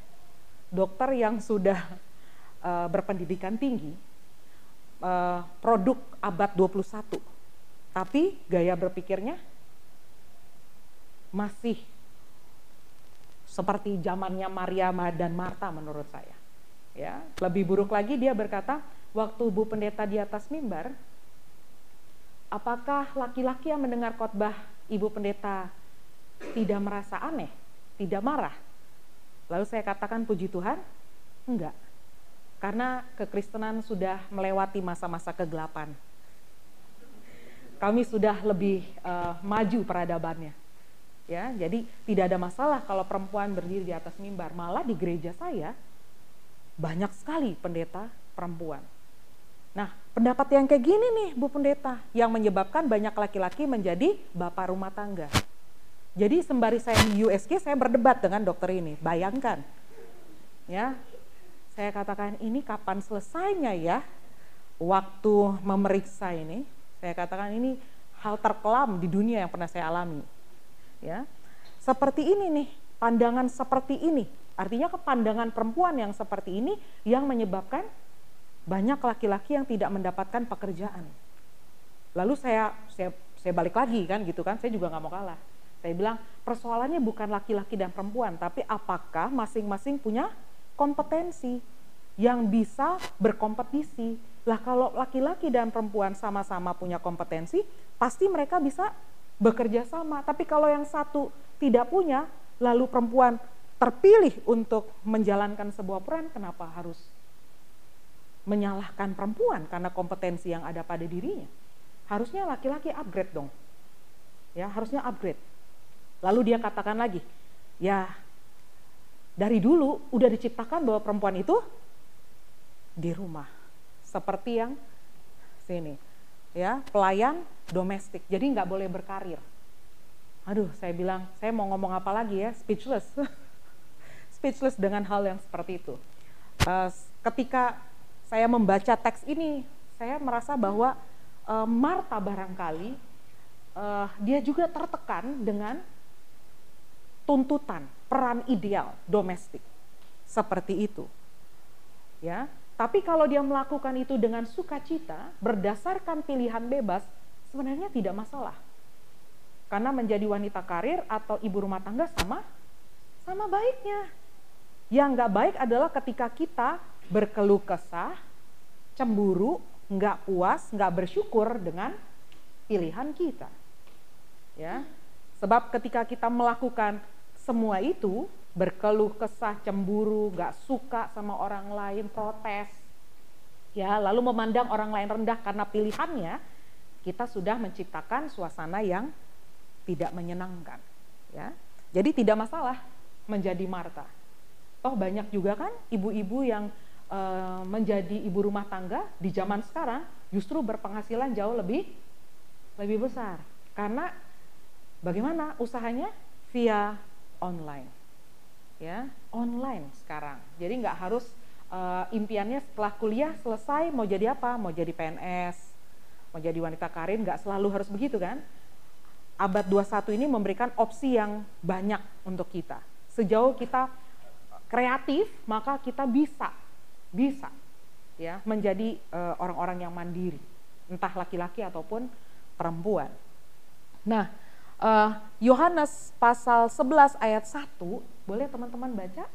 Dokter yang sudah uh, berpendidikan tinggi, uh, produk abad 21. Tapi gaya berpikirnya masih seperti zamannya Maria dan Marta menurut saya. Ya, lebih buruk lagi dia berkata, waktu Bu Pendeta di atas mimbar, apakah laki-laki yang mendengar khotbah Ibu Pendeta tidak merasa aneh, tidak marah? Lalu saya katakan puji Tuhan, enggak. Karena kekristenan sudah melewati masa-masa kegelapan. Kami sudah lebih uh, maju peradabannya. Ya, jadi tidak ada masalah kalau perempuan berdiri di atas mimbar. Malah di gereja saya banyak sekali pendeta perempuan. Nah, pendapat yang kayak gini nih, Bu Pendeta, yang menyebabkan banyak laki-laki menjadi bapak rumah tangga. Jadi sembari saya di USG, saya berdebat dengan dokter ini. Bayangkan, ya, saya katakan ini kapan selesainya ya? Waktu memeriksa ini, saya katakan ini hal terkelam di dunia yang pernah saya alami. Ya, seperti ini nih, pandangan seperti ini. Artinya kepandangan perempuan yang seperti ini yang menyebabkan banyak laki-laki yang tidak mendapatkan pekerjaan. Lalu saya saya saya balik lagi kan gitu kan, saya juga nggak mau kalah. Saya bilang persoalannya bukan laki-laki dan perempuan, tapi apakah masing-masing punya kompetensi yang bisa berkompetisi. Lah kalau laki-laki dan perempuan sama-sama punya kompetensi, pasti mereka bisa bekerja sama. Tapi kalau yang satu tidak punya, lalu perempuan terpilih untuk menjalankan sebuah peran, kenapa harus menyalahkan perempuan karena kompetensi yang ada pada dirinya. Harusnya laki-laki upgrade dong. Ya, harusnya upgrade. Lalu dia katakan lagi, ya dari dulu udah diciptakan bahwa perempuan itu di rumah. Seperti yang sini. Ya, pelayan domestik. Jadi nggak boleh berkarir. Aduh, saya bilang, saya mau ngomong apa lagi ya? Speechless. Speechless dengan hal yang seperti itu. Uh, ketika saya membaca teks ini, saya merasa bahwa uh, Marta barangkali uh, dia juga tertekan dengan tuntutan peran ideal domestik seperti itu. Ya, tapi kalau dia melakukan itu dengan sukacita berdasarkan pilihan bebas, sebenarnya tidak masalah. Karena menjadi wanita karir atau ibu rumah tangga sama sama baiknya. Yang nggak baik adalah ketika kita berkeluh kesah, cemburu, nggak puas, nggak bersyukur dengan pilihan kita. Ya, sebab ketika kita melakukan semua itu, berkeluh kesah, cemburu, nggak suka sama orang lain, protes, ya, lalu memandang orang lain rendah karena pilihannya, kita sudah menciptakan suasana yang tidak menyenangkan. Ya, jadi tidak masalah menjadi Marta. Toh banyak juga kan ibu-ibu yang uh, menjadi ibu rumah tangga di zaman sekarang justru berpenghasilan jauh lebih lebih besar karena bagaimana usahanya via online. Ya online sekarang. Jadi nggak harus uh, impiannya setelah kuliah selesai mau jadi apa? Mau jadi PNS mau jadi wanita karir nggak selalu harus begitu kan? Abad 21 ini memberikan opsi yang banyak untuk kita. Sejauh kita kreatif maka kita bisa bisa ya menjadi eh, orang-orang uh, yang mandiri. Entah laki-laki ataupun perempuan. Nah, Yohanes uh, pasal 11 ayat 1, boleh teman-teman baca?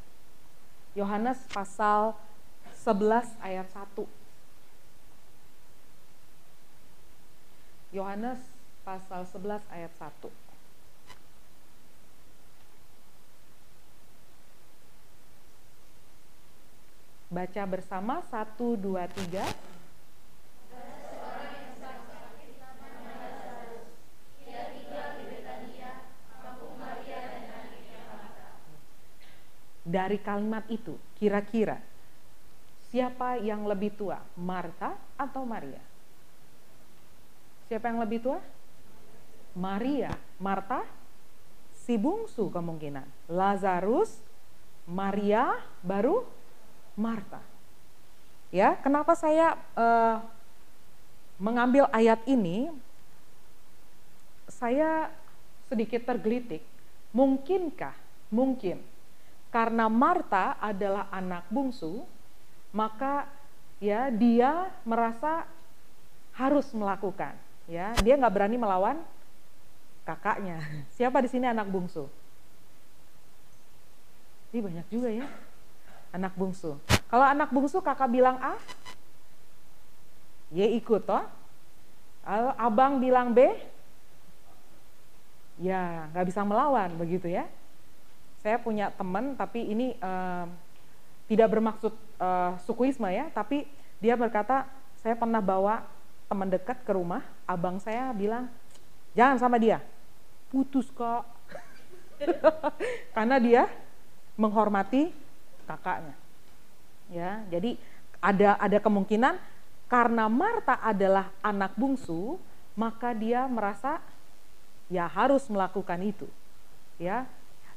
Yohanes pasal 11 ayat 1. Yohanes pasal 11 ayat 1. Baca bersama, satu, dua, tiga. Dari kalimat itu, kira-kira siapa yang lebih tua, Marta atau Maria? Siapa yang lebih tua? Maria. Marta, si bungsu kemungkinan. Lazarus, Maria, baru Marta. Ya, kenapa saya uh, mengambil ayat ini? Saya sedikit tergelitik. Mungkinkah? Mungkin. Karena Marta adalah anak bungsu, maka ya dia merasa harus melakukan. Ya, dia nggak berani melawan kakaknya. Siapa di sini anak bungsu? Ini banyak juga ya anak bungsu. Kalau anak bungsu kakak bilang A, Y ikut toh. Kalau abang bilang B, ya nggak bisa melawan begitu ya. Saya punya teman tapi ini uh, tidak bermaksud uh, sukuisme ya, tapi dia berkata saya pernah bawa teman dekat ke rumah, abang saya bilang jangan sama dia, putus kok, karena dia menghormati kakaknya. Ya, jadi ada ada kemungkinan karena Marta adalah anak bungsu, maka dia merasa ya harus melakukan itu. Ya.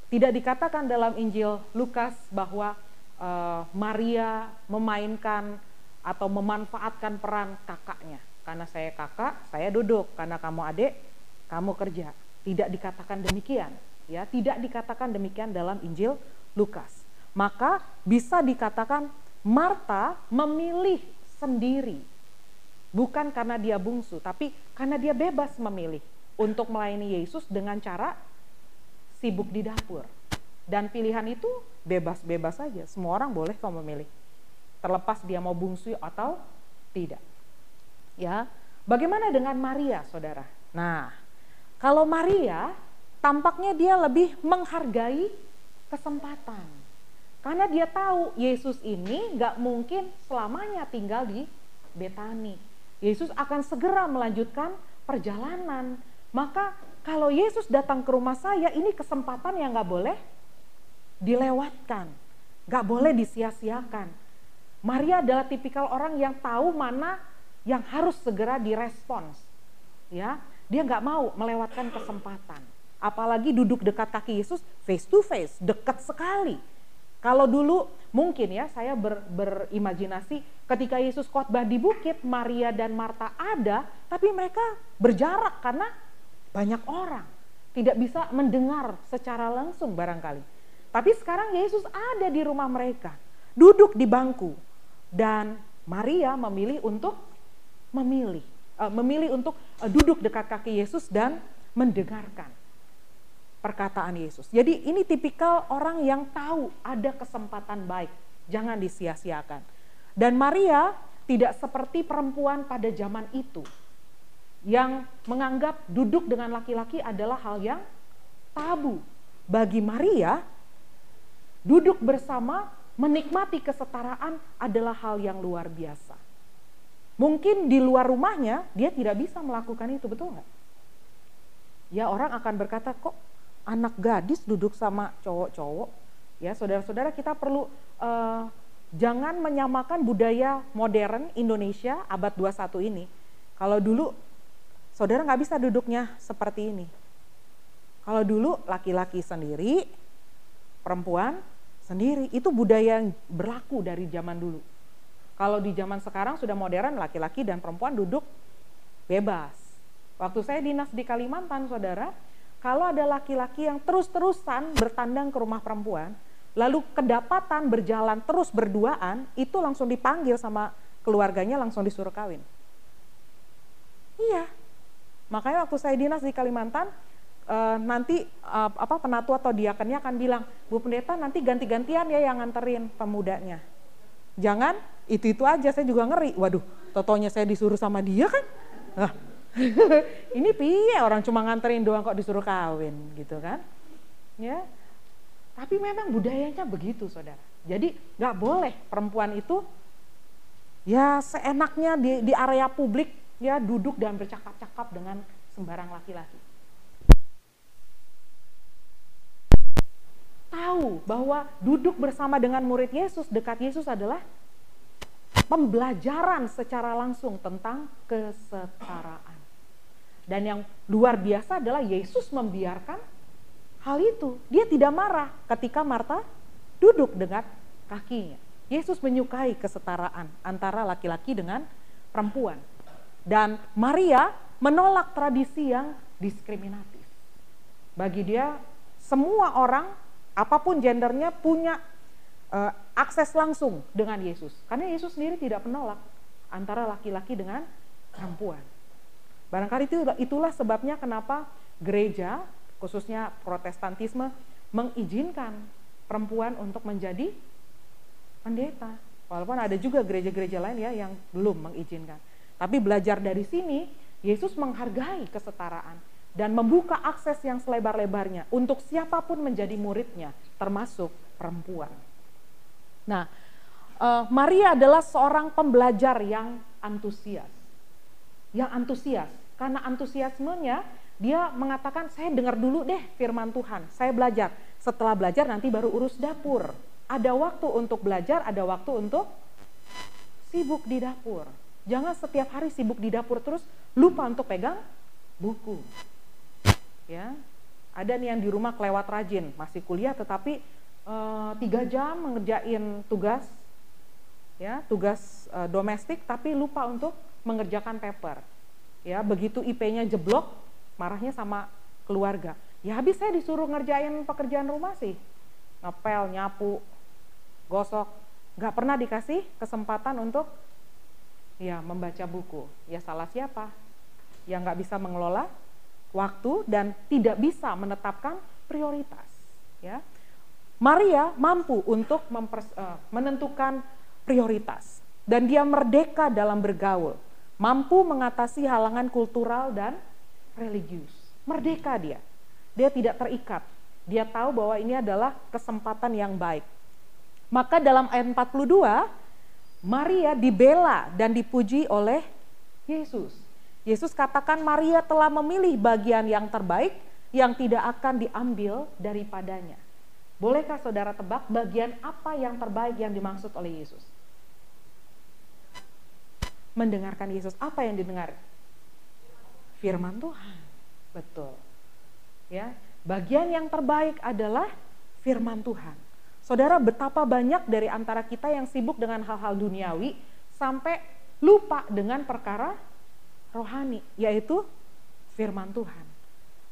Tidak dikatakan dalam Injil Lukas bahwa uh, Maria memainkan atau memanfaatkan peran kakaknya. Karena saya kakak, saya duduk. Karena kamu adik, kamu kerja. Tidak dikatakan demikian. Ya, tidak dikatakan demikian dalam Injil Lukas maka bisa dikatakan Marta memilih sendiri. Bukan karena dia bungsu, tapi karena dia bebas memilih untuk melayani Yesus dengan cara sibuk di dapur. Dan pilihan itu bebas-bebas saja. Semua orang boleh kok memilih. Terlepas dia mau bungsu atau tidak. Ya, bagaimana dengan Maria, Saudara? Nah, kalau Maria tampaknya dia lebih menghargai kesempatan karena dia tahu Yesus ini nggak mungkin selamanya tinggal di Betani. Yesus akan segera melanjutkan perjalanan. Maka kalau Yesus datang ke rumah saya, ini kesempatan yang nggak boleh dilewatkan. Nggak boleh disia-siakan. Maria adalah tipikal orang yang tahu mana yang harus segera direspons. Ya, dia nggak mau melewatkan kesempatan. Apalagi duduk dekat kaki Yesus face to face, dekat sekali kalau dulu mungkin ya saya ber, berimajinasi ketika Yesus khotbah di bukit, Maria dan Marta ada, tapi mereka berjarak karena banyak orang. Tidak bisa mendengar secara langsung barangkali. Tapi sekarang Yesus ada di rumah mereka, duduk di bangku. Dan Maria memilih untuk memilih, uh, memilih untuk uh, duduk dekat kaki Yesus dan mendengarkan perkataan Yesus. Jadi ini tipikal orang yang tahu ada kesempatan baik, jangan disia-siakan. Dan Maria tidak seperti perempuan pada zaman itu yang menganggap duduk dengan laki-laki adalah hal yang tabu. Bagi Maria, duduk bersama menikmati kesetaraan adalah hal yang luar biasa. Mungkin di luar rumahnya dia tidak bisa melakukan itu, betul nggak? Ya orang akan berkata kok anak gadis duduk sama cowok-cowok ya saudara-saudara kita perlu uh, jangan menyamakan budaya modern Indonesia abad 21 ini kalau dulu saudara nggak bisa duduknya seperti ini. Kalau dulu laki-laki sendiri perempuan sendiri itu budaya yang berlaku dari zaman dulu. Kalau di zaman sekarang sudah modern laki-laki dan perempuan duduk bebas. Waktu saya dinas di Kalimantan saudara kalau ada laki-laki yang terus-terusan bertandang ke rumah perempuan, lalu kedapatan berjalan terus berduaan, itu langsung dipanggil sama keluarganya langsung disuruh kawin. Iya, Makanya waktu saya dinas di Kalimantan, uh, nanti uh, apa penatu atau diakannya akan bilang, Bu Pendeta nanti ganti-gantian ya yang nganterin pemudanya. Jangan itu-itu aja, saya juga ngeri. Waduh, totonya saya disuruh sama dia kan. Nah, ini piye orang cuma nganterin doang kok disuruh kawin gitu kan. Ya, tapi memang budayanya begitu saudara. Jadi nggak boleh perempuan itu ya seenaknya di, di area publik ya duduk dan bercakap-cakap dengan sembarang laki-laki. Tahu bahwa duduk bersama dengan murid Yesus, dekat Yesus adalah pembelajaran secara langsung tentang kesetaraan. Dan yang luar biasa adalah Yesus membiarkan hal itu. Dia tidak marah ketika Marta duduk dengan kakinya. Yesus menyukai kesetaraan antara laki-laki dengan perempuan. Dan Maria menolak tradisi yang diskriminatif. Bagi dia, semua orang, apa pun gendernya, punya uh, akses langsung dengan Yesus. Karena Yesus sendiri tidak menolak antara laki-laki dengan perempuan. Barangkali itu itulah sebabnya kenapa gereja, khususnya protestantisme, mengizinkan perempuan untuk menjadi pendeta. Walaupun ada juga gereja-gereja lain ya yang belum mengizinkan. Tapi belajar dari sini, Yesus menghargai kesetaraan dan membuka akses yang selebar-lebarnya untuk siapa pun menjadi muridnya, termasuk perempuan. Nah, uh, Maria adalah seorang pembelajar yang antusias. Yang antusias, karena antusiasmenya dia mengatakan saya dengar dulu deh firman Tuhan, saya belajar. Setelah belajar nanti baru urus dapur. Ada waktu untuk belajar, ada waktu untuk sibuk di dapur. Jangan setiap hari sibuk di dapur terus lupa untuk pegang buku. Ya, ada nih yang di rumah kelewat rajin, masih kuliah tetapi eh, tiga jam mengerjain tugas, ya tugas e, domestik, tapi lupa untuk mengerjakan paper. Ya, begitu IP-nya jeblok, marahnya sama keluarga. Ya habis saya disuruh ngerjain pekerjaan rumah sih, ngepel, nyapu, gosok, nggak pernah dikasih kesempatan untuk ya membaca buku. Ya salah siapa? Yang nggak bisa mengelola waktu dan tidak bisa menetapkan prioritas. Ya, Maria mampu untuk mempers, uh, menentukan prioritas dan dia merdeka dalam bergaul, mampu mengatasi halangan kultural dan religius. Merdeka dia, dia tidak terikat. Dia tahu bahwa ini adalah kesempatan yang baik. Maka dalam ayat 42, Maria dibela dan dipuji oleh Yesus. Yesus katakan Maria telah memilih bagian yang terbaik yang tidak akan diambil daripadanya. Bolehkah saudara tebak bagian apa yang terbaik yang dimaksud oleh Yesus? Mendengarkan Yesus. Apa yang didengar? Firman Tuhan. Betul. Ya, bagian yang terbaik adalah firman Tuhan. Saudara, betapa banyak dari antara kita yang sibuk dengan hal-hal duniawi sampai lupa dengan perkara rohani, yaitu firman Tuhan.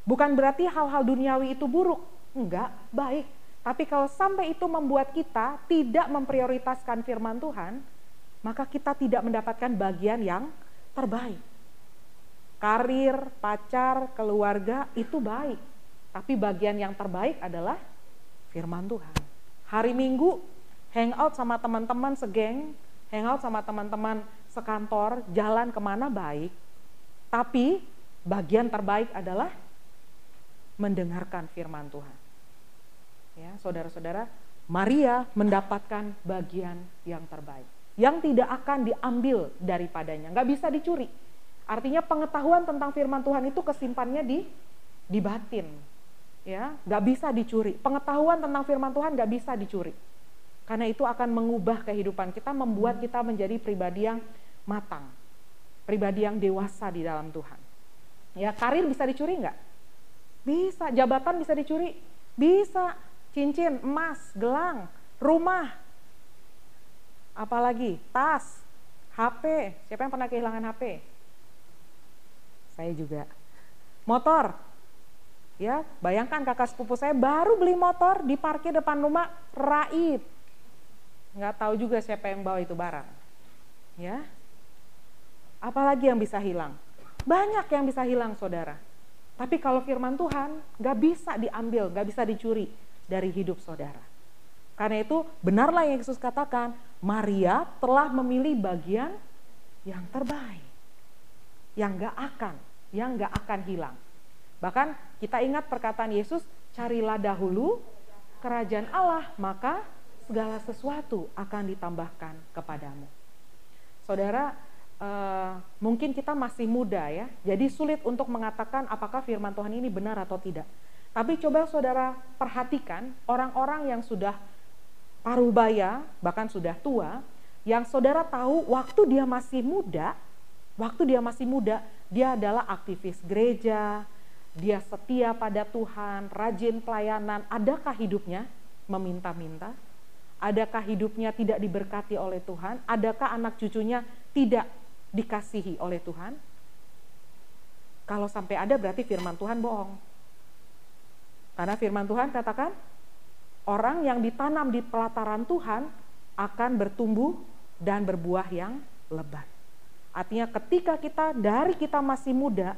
Bukan berarti hal-hal duniawi itu buruk, enggak, baik. Tapi kalau sampai itu membuat kita tidak memprioritaskan firman Tuhan, maka kita tidak mendapatkan bagian yang terbaik. Karir, pacar, keluarga itu baik, tapi bagian yang terbaik adalah firman Tuhan. Hari Minggu hangout sama teman-teman segeng, hangout sama teman-teman sekantor, jalan ke mana baik. Tapi bagian terbaik adalah mendengarkan firman Tuhan. Ya, saudara-saudara, Maria mendapatkan bagian yang terbaik, yang tidak akan diambil daripadanya, nggak bisa dicuri. Artinya pengetahuan tentang firman Tuhan itu kesimpannya di di batin, ya nggak bisa dicuri. Pengetahuan tentang firman Tuhan nggak bisa dicuri. Karena itu akan mengubah kehidupan kita membuat kita menjadi pribadi yang matang. Pribadi yang dewasa di dalam Tuhan. Ya karir bisa dicuri nggak? Bisa. Jabatan bisa dicuri? Bisa. Cincin emas gelang rumah. Apalagi? Tas HP siapa yang pernah kehilangan HP saya juga. Motor Ya, bayangkan kakak sepupu saya baru beli motor di parkir depan rumah raib. Nggak tahu juga siapa yang bawa itu barang. Ya. Apalagi yang bisa hilang? Banyak yang bisa hilang saudara. Tapi kalau firman Tuhan gak bisa diambil, gak bisa dicuri dari hidup saudara. Karena itu benarlah yang Yesus katakan, Maria telah memilih bagian yang terbaik. Yang gak akan, yang gak akan hilang. Bahkan kita ingat perkataan Yesus, carilah dahulu kerajaan Allah, maka segala sesuatu akan ditambahkan kepadamu. Saudara, uh, mungkin kita masih muda ya, jadi sulit untuk mengatakan apakah firman Tuhan ini benar atau tidak. Tapi coba saudara perhatikan orang-orang yang sudah paruh baya, bahkan sudah tua, yang saudara tahu waktu dia masih muda, waktu dia masih muda, dia adalah aktivis gereja, dia setia pada Tuhan, rajin pelayanan, adakah hidupnya meminta-minta? Adakah hidupnya tidak diberkati oleh Tuhan? Adakah anak cucunya tidak dikasihi oleh Tuhan? Kalau sampai ada berarti firman Tuhan bohong. Karena firman Tuhan katakan, orang yang ditanam di pelataran Tuhan akan bertumbuh dan berbuah yang lebat. Artinya ketika kita dari kita masih muda,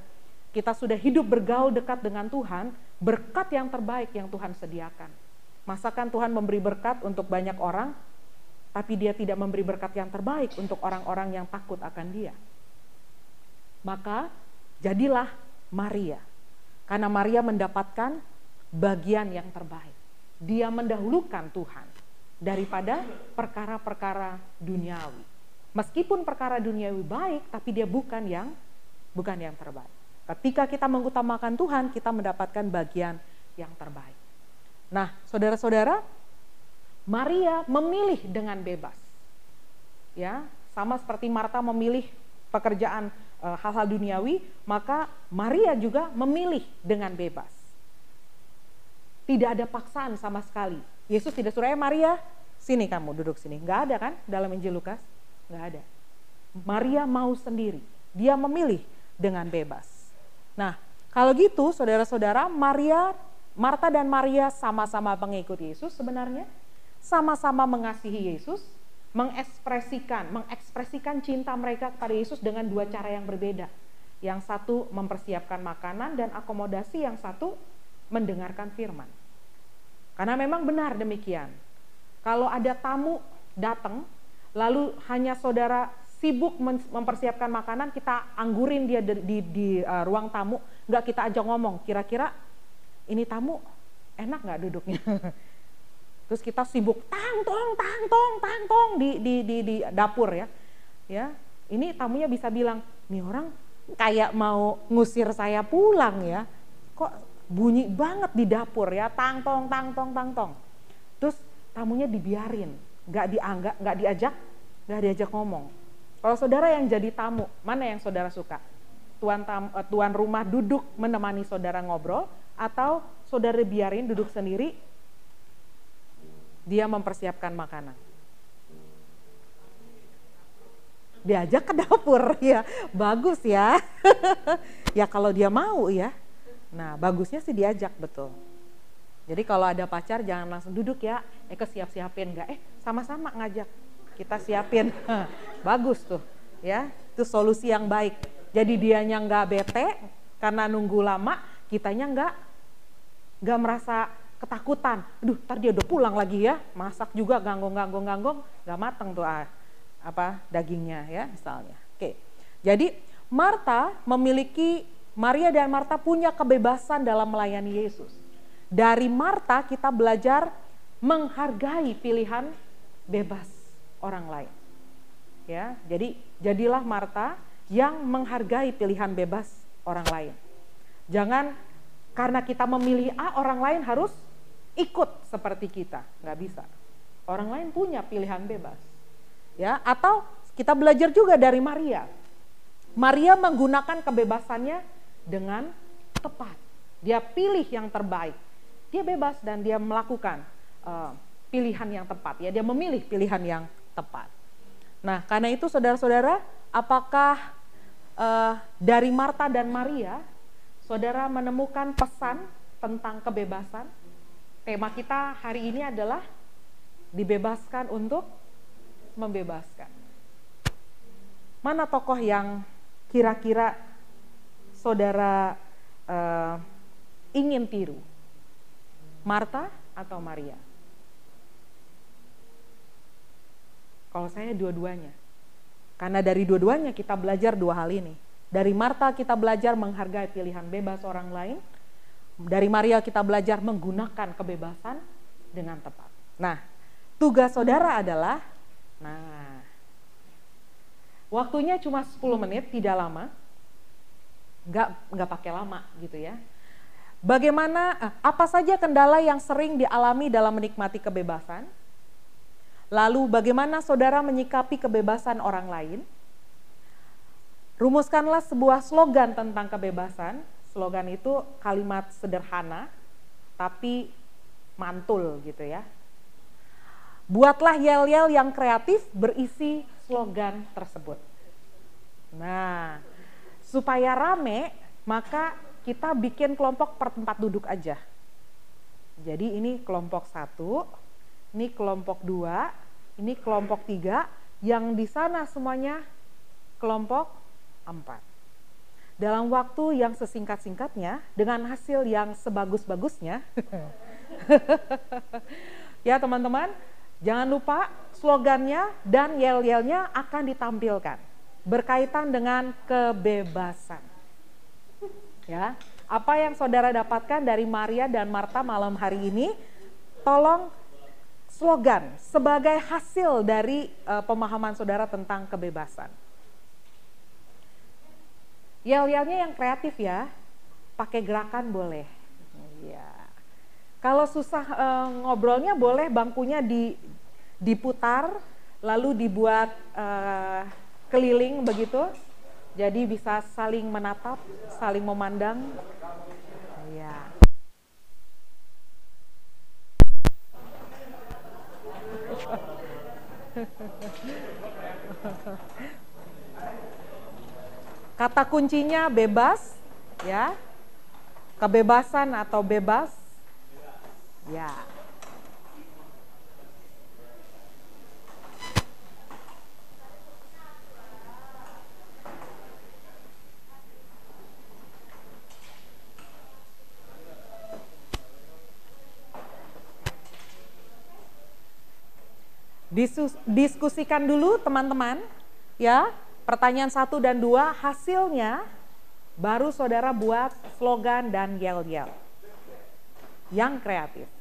kita sudah hidup bergaul dekat dengan Tuhan, berkat yang terbaik yang Tuhan sediakan Masakan Tuhan memberi berkat untuk banyak orang, tapi dia tidak memberi berkat yang terbaik untuk orang-orang yang takut akan dia. Maka jadilah Maria. Karena Maria mendapatkan bagian yang terbaik. Dia mendahulukan Tuhan daripada perkara-perkara duniawi. Meskipun perkara duniawi baik, tapi dia bukan yang bukan yang terbaik. Ketika kita mengutamakan Tuhan, kita mendapatkan bagian yang terbaik. Nah, saudara-saudara, Maria memilih dengan bebas. Ya, sama seperti Marta memilih pekerjaan e, hal-hal duniawi, maka Maria juga memilih dengan bebas. Tidak ada paksaan sama sekali. Yesus tidak suruh, eh Maria, sini kamu duduk sini. Enggak ada kan dalam Injil Lukas? Enggak ada. Maria mau sendiri. Dia memilih dengan bebas. Nah, kalau gitu saudara-saudara, Maria Marta dan Maria sama-sama pengikut Yesus sebenarnya, sama-sama mengasihi Yesus, mengekspresikan, mengekspresikan cinta mereka kepada Yesus dengan dua cara yang berbeda. Yang satu mempersiapkan makanan dan akomodasi, yang satu mendengarkan firman. Karena memang benar demikian. Kalau ada tamu datang, lalu hanya saudara sibuk mempersiapkan makanan, kita anggurin dia di, di, di uh, ruang tamu, nggak kita ajak ngomong, kira-kira ini tamu enak nggak duduknya? Terus kita sibuk tangtong tangtong tangtong di, di di di dapur ya. Ya ini tamunya bisa bilang nih orang kayak mau ngusir saya pulang ya. Kok bunyi banget di dapur ya tangtong tangtong tangtong terus tamunya dibiarin nggak dianggap nggak diajak nggak diajak ngomong kalau saudara yang jadi tamu mana yang saudara suka? Tuan tam, eh, tuan rumah duduk menemani saudara ngobrol atau saudara biarin duduk sendiri? Dia mempersiapkan makanan. Diajak ke dapur ya. Bagus ya. Ya kalau dia mau ya. Nah bagusnya sih diajak betul. Jadi kalau ada pacar jangan langsung duduk ya. Eh ke siap siapin nggak? Eh sama-sama ngajak kita siapin. Bagus tuh ya. Itu solusi yang baik. Jadi dianya nggak bete karena nunggu lama kitanya nggak nggak merasa ketakutan. Aduh, ntar dia udah pulang lagi ya, masak juga ganggong-ganggong-ganggong, nggak mateng tuh ah, apa dagingnya ya misalnya. Oke, jadi Marta memiliki Maria dan Marta punya kebebasan dalam melayani Yesus. Dari Marta kita belajar menghargai pilihan bebas orang lain. Ya, jadi jadilah Marta yang menghargai pilihan bebas orang lain. Jangan karena kita memilih A, orang lain harus ikut seperti kita. Nggak bisa. Orang lain punya pilihan bebas. Ya, atau kita belajar juga dari Maria. Maria menggunakan kebebasannya dengan tepat. Dia pilih yang terbaik. Dia bebas dan dia melakukan uh, pilihan yang tepat. Ya, dia memilih pilihan yang tepat. Nah, karena itu saudara-saudara, apakah uh, dari Marta dan Maria Saudara menemukan pesan tentang kebebasan. Tema kita hari ini adalah dibebaskan untuk membebaskan. Mana tokoh yang kira-kira saudara uh, ingin tiru? Marta atau Maria? Kalau saya dua-duanya. Karena dari dua-duanya kita belajar dua hal ini. Dari Marta kita belajar menghargai pilihan bebas orang lain. Dari Maria kita belajar menggunakan kebebasan dengan tepat. Nah, tugas saudara adalah, nah, waktunya cuma 10 menit, tidak lama, nggak nggak pakai lama gitu ya. Bagaimana, eh, apa saja kendala yang sering dialami dalam menikmati kebebasan? Lalu bagaimana saudara menyikapi kebebasan orang lain? Rumuskanlah sebuah slogan tentang kebebasan. Slogan itu kalimat sederhana, tapi mantul gitu ya. Buatlah yel-yel yang kreatif berisi slogan tersebut. Nah, supaya rame, maka kita bikin kelompok per tempat duduk aja. Jadi ini kelompok satu, ini kelompok dua, ini kelompok tiga, yang di sana semuanya kelompok empat. Dalam waktu yang sesingkat-singkatnya, dengan hasil yang sebagus-bagusnya, ya teman-teman, jangan lupa slogannya dan yel-yelnya akan ditampilkan berkaitan dengan kebebasan. Ya, apa yang saudara dapatkan dari Maria dan Marta malam hari ini, tolong slogan sebagai hasil dari uh, pemahaman saudara tentang kebebasan. Yel-yelnya yang kreatif ya, pakai gerakan boleh. Ya. Kalau susah uh, ngobrolnya boleh bangkunya di, diputar, lalu dibuat uh, keliling begitu, jadi bisa saling menatap, saling memandang. Ya. Kata kuncinya bebas, ya. Kebebasan atau bebas, ya. Diskusikan dulu teman-teman ya pertanyaan satu dan dua hasilnya baru saudara buat slogan dan yel-yel yang kreatif.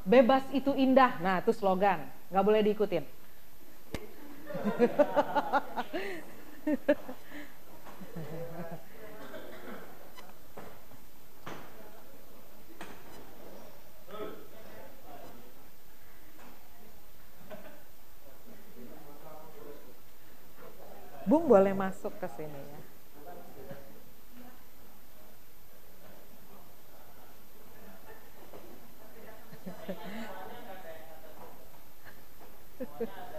Bebas itu indah, nah itu slogan, nggak boleh diikutin. Bung boleh masuk ke sini ya.